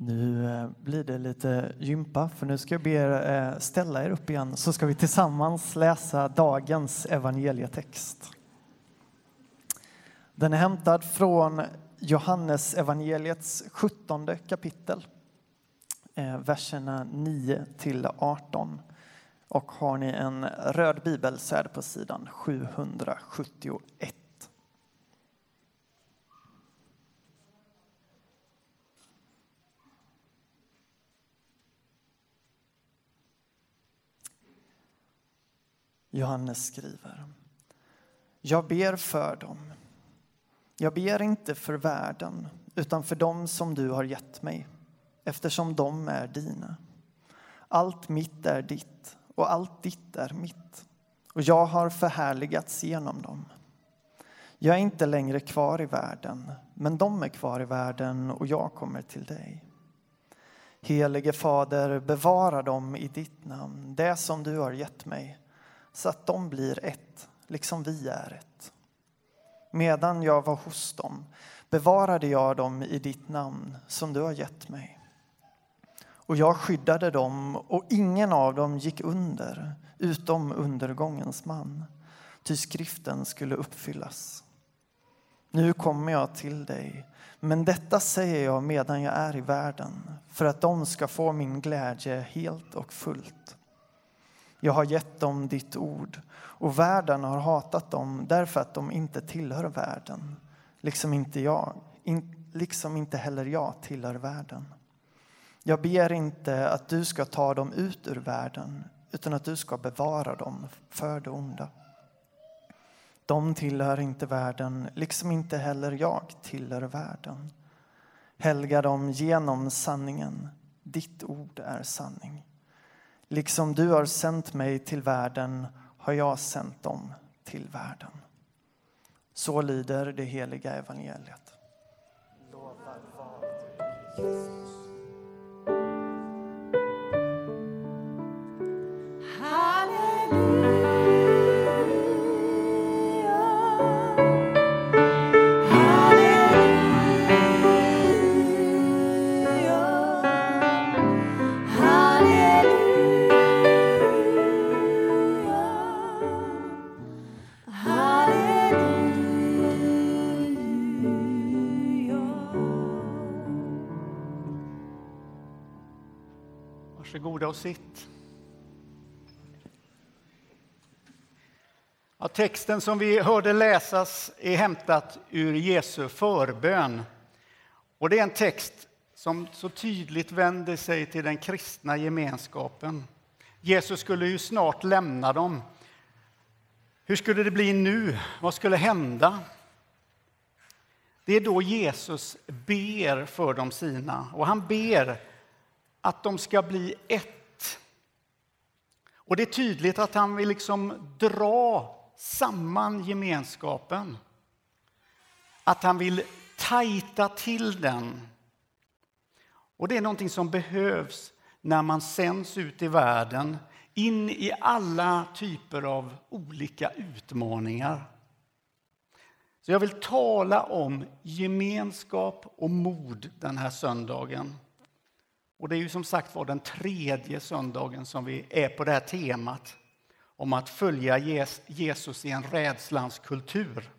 Nu eh, blir det lite gympa, för nu ska jag be er eh, ställa er upp igen så ska vi tillsammans läsa dagens evangelietext. Den är hämtad från Johannes evangeliets 17 kapitel, eh, verserna 9 till 18. Och har ni en röd bibel så är det på sidan 771. Johannes skriver. Jag ber för dem. Jag ber inte för världen, utan för dem som du har gett mig, eftersom de är dina. Allt mitt är ditt och allt ditt är mitt, och jag har förhärligats genom dem. Jag är inte längre kvar i världen, men de är kvar i världen och jag kommer till dig. Helige Fader, bevara dem i ditt namn, det som du har gett mig, så att de blir ett, liksom vi är ett. Medan jag var hos dem bevarade jag dem i ditt namn som du har gett mig. Och jag skyddade dem och ingen av dem gick under utom undergångens man, ty skriften skulle uppfyllas. Nu kommer jag till dig, men detta säger jag medan jag är i världen för att de ska få min glädje helt och fullt. Jag har gett dem ditt ord och världen har hatat dem därför att de inte tillhör världen, liksom inte jag, in, liksom inte heller jag tillhör världen. Jag ber inte att du ska ta dem ut ur världen, utan att du ska bevara dem för det onda. De tillhör inte världen, liksom inte heller jag tillhör världen. Helga dem genom sanningen. Ditt ord är sanning. Liksom du har sänt mig till världen har jag sänt dem till världen. Så lyder det heliga evangeliet. Varsågoda och sitt. Ja, texten som vi hörde läsas är hämtat ur Jesu förbön. Och det är en text som så tydligt vänder sig till den kristna gemenskapen. Jesus skulle ju snart lämna dem. Hur skulle det bli nu? Vad skulle hända? Det är då Jesus ber för de sina, och han ber att de ska bli ett. Och det är tydligt att han vill liksom dra samman gemenskapen. Att han vill tajta till den. Och det är någonting som behövs när man sänds ut i världen in i alla typer av olika utmaningar. Så jag vill tala om gemenskap och mod den här söndagen. Och det är ju som sagt var den tredje söndagen som vi är på det här temat om att följa Jesus i en rädslans kultur.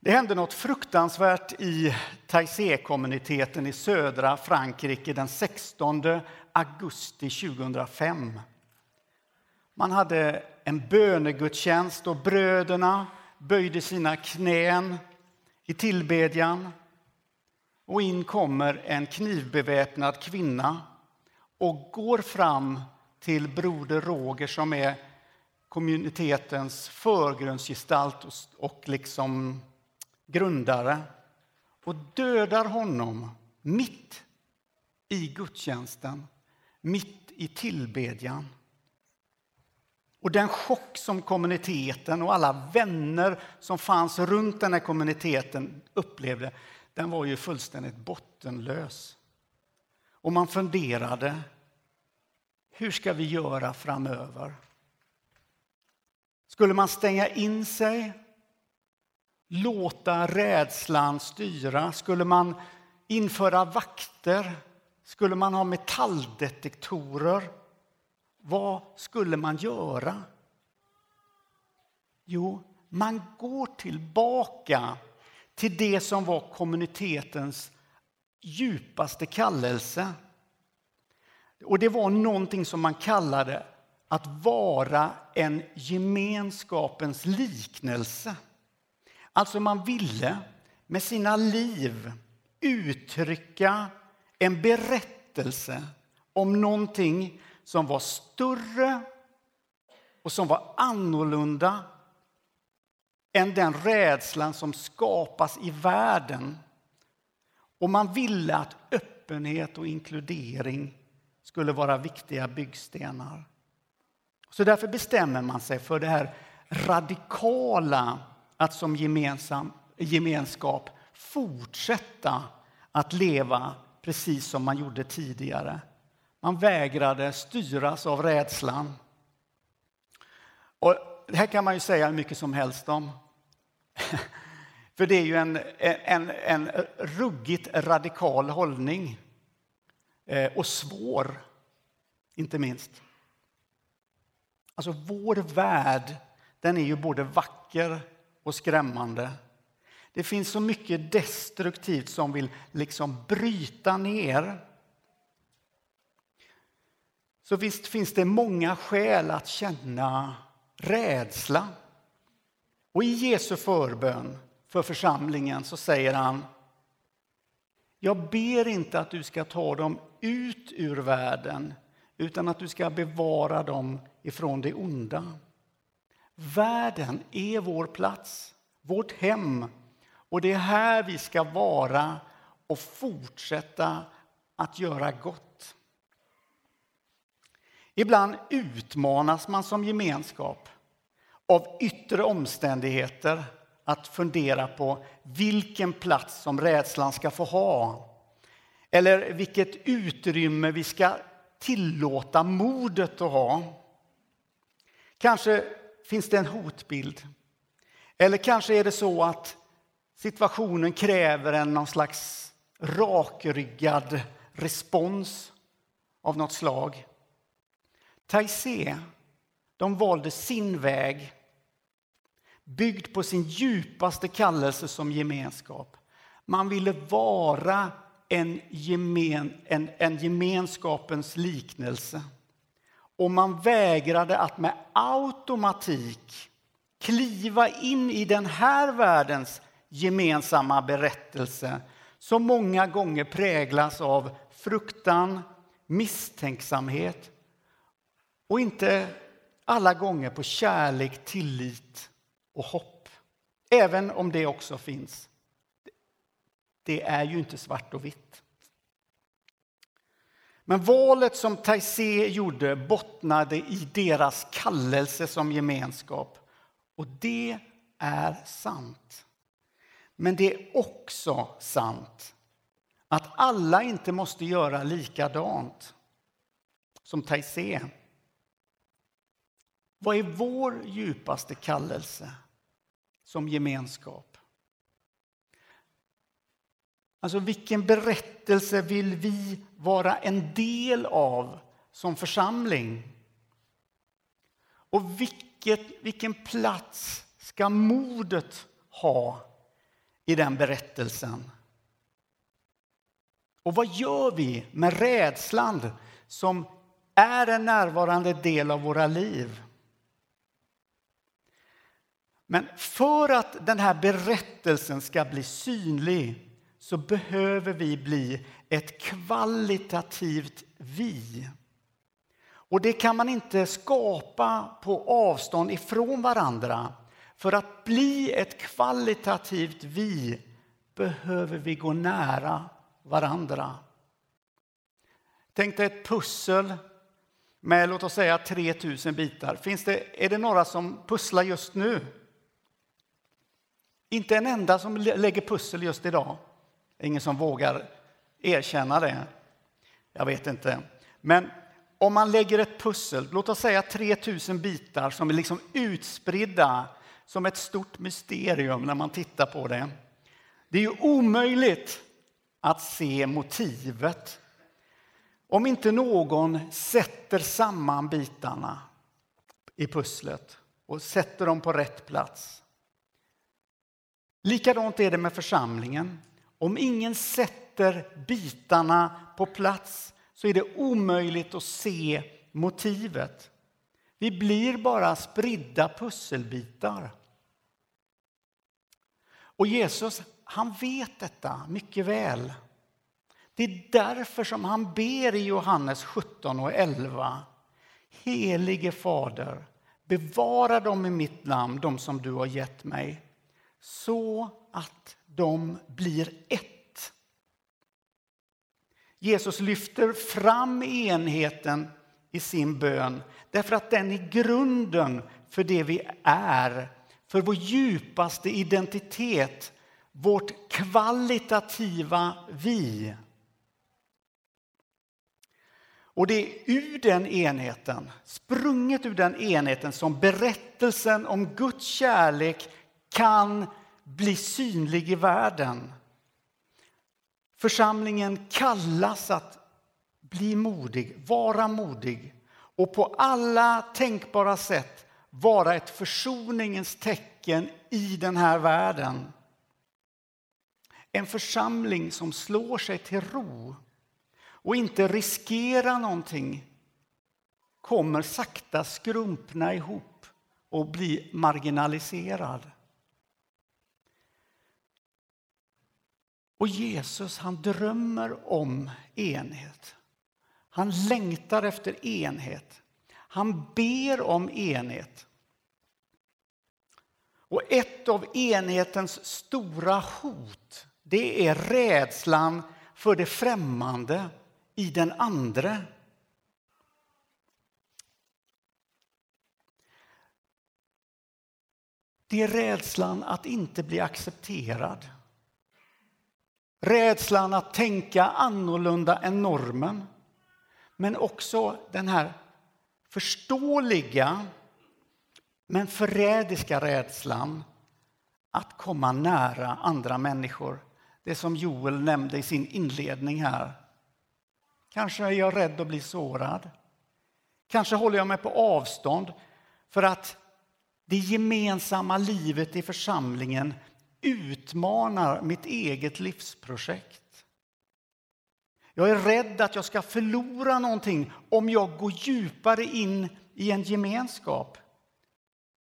Det hände något fruktansvärt i Taizé-kommuniteten i södra Frankrike den 16 augusti 2005. Man hade en bönegudstjänst och bröderna böjde sina knän i tillbedjan. Och in kommer en knivbeväpnad kvinna och går fram till broder Roger som är kommunitetens förgrundsgestalt och liksom grundare och dödar honom mitt i gudstjänsten, mitt i tillbedjan. Och den chock som kommuniteten och alla vänner som fanns runt den här kommuniteten upplevde, den var ju fullständigt bottenlös. Och man funderade, hur ska vi göra framöver? Skulle man stänga in sig? Låta rädslan styra? Skulle man införa vakter? Skulle man ha metalldetektorer? Vad skulle man göra? Jo, man går tillbaka till det som var kommunitetens djupaste kallelse. Och det var någonting som man kallade att vara en gemenskapens liknelse. Alltså man ville med sina liv uttrycka en berättelse om någonting som var större och som var annorlunda än den rädslan som skapas i världen. Och man ville att öppenhet och inkludering skulle vara viktiga byggstenar. Så därför bestämmer man sig för det här radikala att som gemensam, gemenskap fortsätta att leva precis som man gjorde tidigare. Man vägrade styras av rädslan. Och det här kan man ju säga hur mycket som helst om. För det är ju en, en, en ruggigt radikal hållning. Eh, och svår, inte minst. Alltså vår värld, den är ju både vacker och skrämmande. Det finns så mycket destruktivt som vill liksom bryta ner. Så visst finns det många skäl att känna rädsla. Och i Jesu förbön för församlingen så säger han Jag ber inte att du ska ta dem ut ur världen utan att du ska bevara dem ifrån det onda. Världen är vår plats, vårt hem och det är här vi ska vara och fortsätta att göra gott. Ibland utmanas man som gemenskap av yttre omständigheter att fundera på vilken plats som rädslan ska få ha eller vilket utrymme vi ska tillåta modet att ha. Kanske finns det en hotbild. Eller kanske är det så att situationen kräver en någon slags rakryggad respons av något slag. Taizé, de valde sin väg byggd på sin djupaste kallelse som gemenskap. Man ville vara en, gemen, en, en gemenskapens liknelse. Och man vägrade att med automatik kliva in i den här världens gemensamma berättelse som många gånger präglas av fruktan, misstänksamhet och inte alla gånger på kärlek, tillit och hopp. Även om det också finns. Det är ju inte svart och vitt. Men valet som Taizé gjorde bottnade i deras kallelse som gemenskap. Och det är sant. Men det är också sant att alla inte måste göra likadant som Taizé. Vad är vår djupaste kallelse som gemenskap? Alltså vilken berättelse vill vi vara en del av som församling? Och vilket, vilken plats ska modet ha i den berättelsen? Och vad gör vi med rädslan som är en närvarande del av våra liv? Men för att den här berättelsen ska bli synlig så behöver vi bli ett kvalitativt vi. Och det kan man inte skapa på avstånd ifrån varandra. För att bli ett kvalitativt vi behöver vi gå nära varandra. Tänk dig ett pussel med låt oss säga 3000 bitar. Finns det, är det några som pusslar just nu? Inte en enda som lägger pussel just idag. Ingen som vågar erkänna det. Jag vet inte. Men om man lägger ett pussel, låt oss säga 3000 bitar som är liksom utspridda som ett stort mysterium när man tittar på det. Det är ju omöjligt att se motivet om inte någon sätter samman bitarna i pusslet och sätter dem på rätt plats. Likadant är det med församlingen. Om ingen sätter bitarna på plats så är det omöjligt att se motivet. Vi blir bara spridda pusselbitar. Och Jesus, han vet detta mycket väl. Det är därför som han ber i Johannes 17 och 11. Helige Fader, bevara dem i mitt namn, de som du har gett mig, så att de blir ett. Jesus lyfter fram enheten i sin bön därför att den är grunden för det vi är, för vår djupaste identitet, vårt kvalitativa vi. Och det är ur den enheten, sprunget ur den enheten som berättelsen om Guds kärlek kan bli synlig i världen. Församlingen kallas att bli modig, vara modig och på alla tänkbara sätt vara ett försoningens tecken i den här världen. En församling som slår sig till ro och inte riskerar någonting kommer sakta skrumpna ihop och bli marginaliserad. Och Jesus han drömmer om enhet. Han längtar efter enhet. Han ber om enhet. Och ett av enhetens stora hot det är rädslan för det främmande i den andre. Det är rädslan att inte bli accepterad. Rädslan att tänka annorlunda än normen. Men också den här förståeliga men förrädiska rädslan att komma nära andra människor. Det som Joel nämnde i sin inledning här. Kanske är jag rädd att bli sårad. Kanske håller jag mig på avstånd för att det gemensamma livet i församlingen utmanar mitt eget livsprojekt. Jag är rädd att jag ska förlora någonting om jag går djupare in i en gemenskap.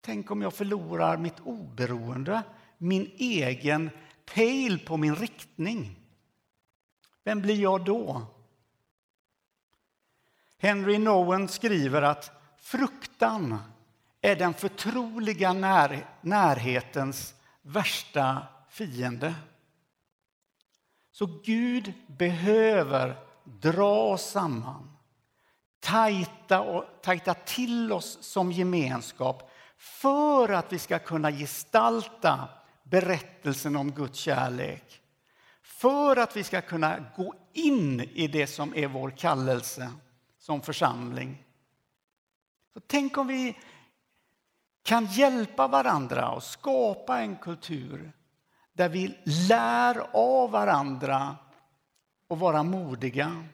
Tänk om jag förlorar mitt oberoende, min egen pejl på min riktning. Vem blir jag då? Henry Nowen skriver att fruktan är den förtroliga när, närhetens värsta fiende. Så Gud behöver dra oss samman, tajta, och, tajta till oss som gemenskap för att vi ska kunna gestalta berättelsen om Guds kärlek. För att vi ska kunna gå in i det som är vår kallelse som församling. Så tänk om vi kan hjälpa varandra och skapa en kultur där vi lär av varandra och vara modiga.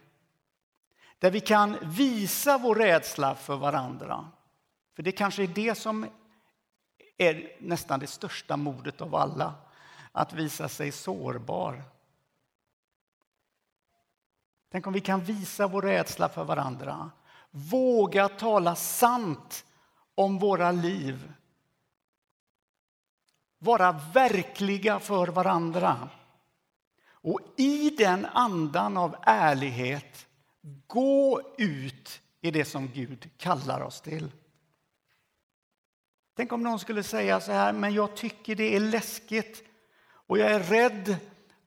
Där vi kan visa vår rädsla för varandra. För det kanske är det som är nästan det största modet av alla. Att visa sig sårbar. Tänk om vi kan visa vår rädsla för varandra. Våga tala sant om våra liv. Vara verkliga för varandra. Och i den andan av ärlighet gå ut i det som Gud kallar oss till. Tänk om någon skulle säga så här, men jag tycker det är läskigt och jag är rädd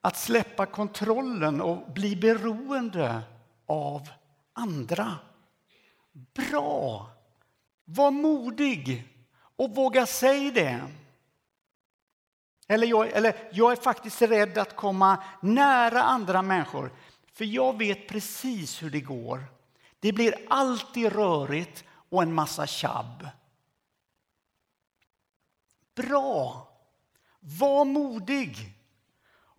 att släppa kontrollen och bli beroende av andra. Bra! Var modig och våga säga det. Eller jag, eller jag är faktiskt rädd att komma nära andra människor för jag vet precis hur det går. Det blir alltid rörigt och en massa tjabb. Bra! Var modig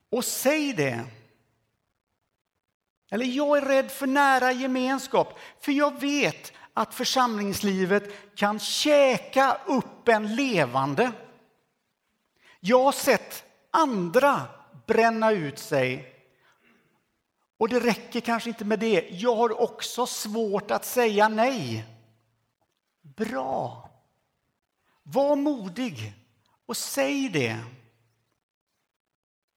och säg det. Eller jag är rädd för nära gemenskap, för jag vet att församlingslivet kan käka upp en levande. Jag har sett andra bränna ut sig. Och det räcker kanske inte med det. Jag har också svårt att säga nej. Bra. Var modig och säg det.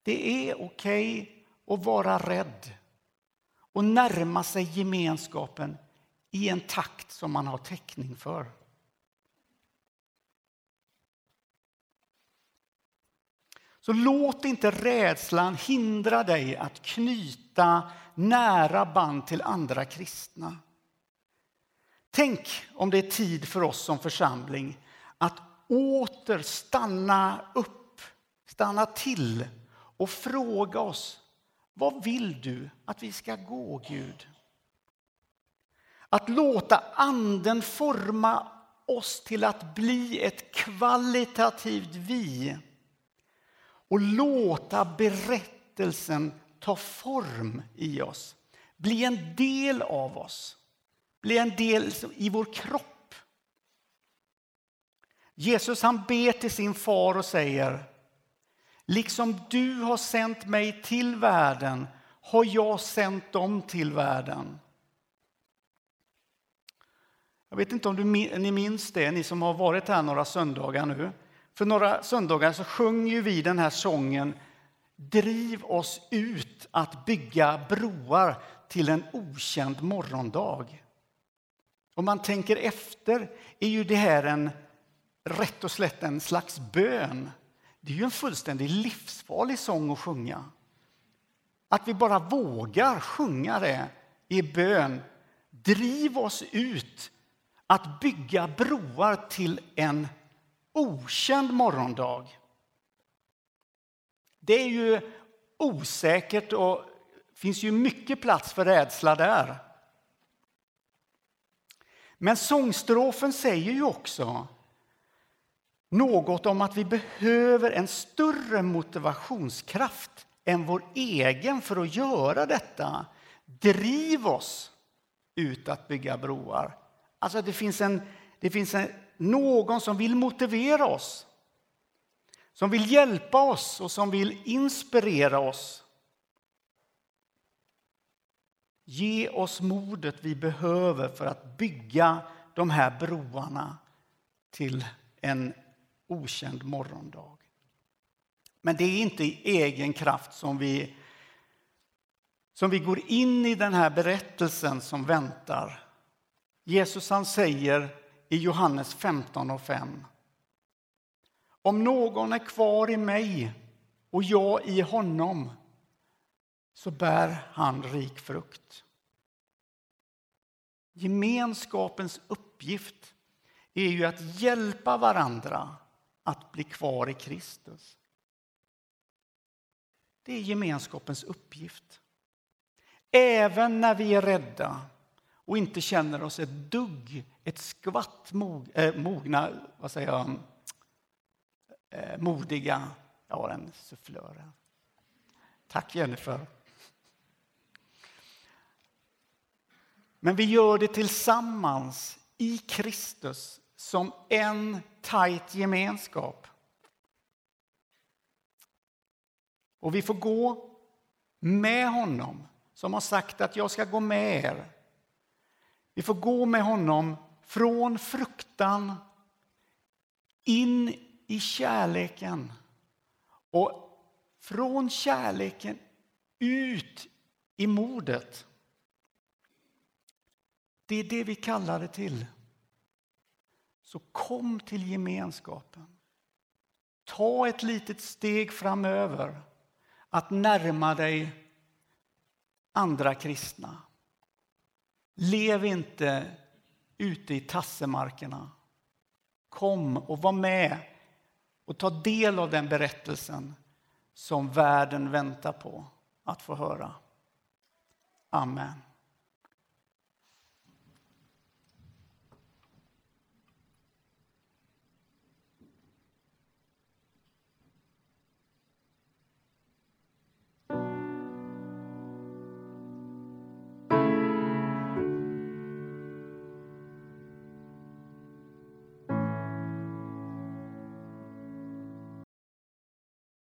Det är okej okay att vara rädd och närma sig gemenskapen i en takt som man har täckning för. Så låt inte rädslan hindra dig att knyta nära band till andra kristna. Tänk om det är tid för oss som församling att åter stanna upp, stanna till och fråga oss vad vill du att vi ska gå, Gud? Att låta Anden forma oss till att bli ett kvalitativt vi och låta berättelsen ta form i oss. Bli en del av oss, bli en del i vår kropp. Jesus han ber till sin far och säger Liksom du har sänt mig till världen har jag sänt dem till världen. Jag vet inte om du, ni minns det, ni som har varit här några söndagar nu. För några söndagar så sjöng vi den här sången Driv oss ut att bygga broar till en okänd morgondag. Om man tänker efter är ju det här en rätt och slätt en slags bön. Det är ju en fullständigt livsfarlig sång att sjunga. Att vi bara vågar sjunga det i bön. Driv oss ut att bygga broar till en okänd morgondag. Det är ju osäkert och finns ju mycket plats för rädsla där. Men sångstrofen säger ju också något om att vi behöver en större motivationskraft än vår egen för att göra detta. Driv oss ut att bygga broar. Alltså det finns, en, det finns en, någon som vill motivera oss. Som vill hjälpa oss och som vill inspirera oss. Ge oss modet vi behöver för att bygga de här broarna till en okänd morgondag. Men det är inte i egen kraft som vi, som vi går in i den här berättelsen som väntar. Jesus han säger i Johannes 15 och 5. Om någon är kvar i mig och jag i honom så bär han rik frukt. Gemenskapens uppgift är ju att hjälpa varandra att bli kvar i Kristus. Det är gemenskapens uppgift. Även när vi är rädda och inte känner oss ett dugg, ett skvatt mog, eh, mogna, vad säger jag, eh, modiga. Jag har en sufflör. Tack Jennifer. Men vi gör det tillsammans i Kristus som en tajt gemenskap. Och vi får gå med honom som har sagt att jag ska gå med er. Vi får gå med honom från fruktan in i kärleken och från kärleken ut i modet. Det är det vi kallar det till. Så kom till gemenskapen. Ta ett litet steg framöver att närma dig andra kristna. Lev inte ute i tassemarkerna. Kom och var med och ta del av den berättelsen som världen väntar på att få höra. Amen.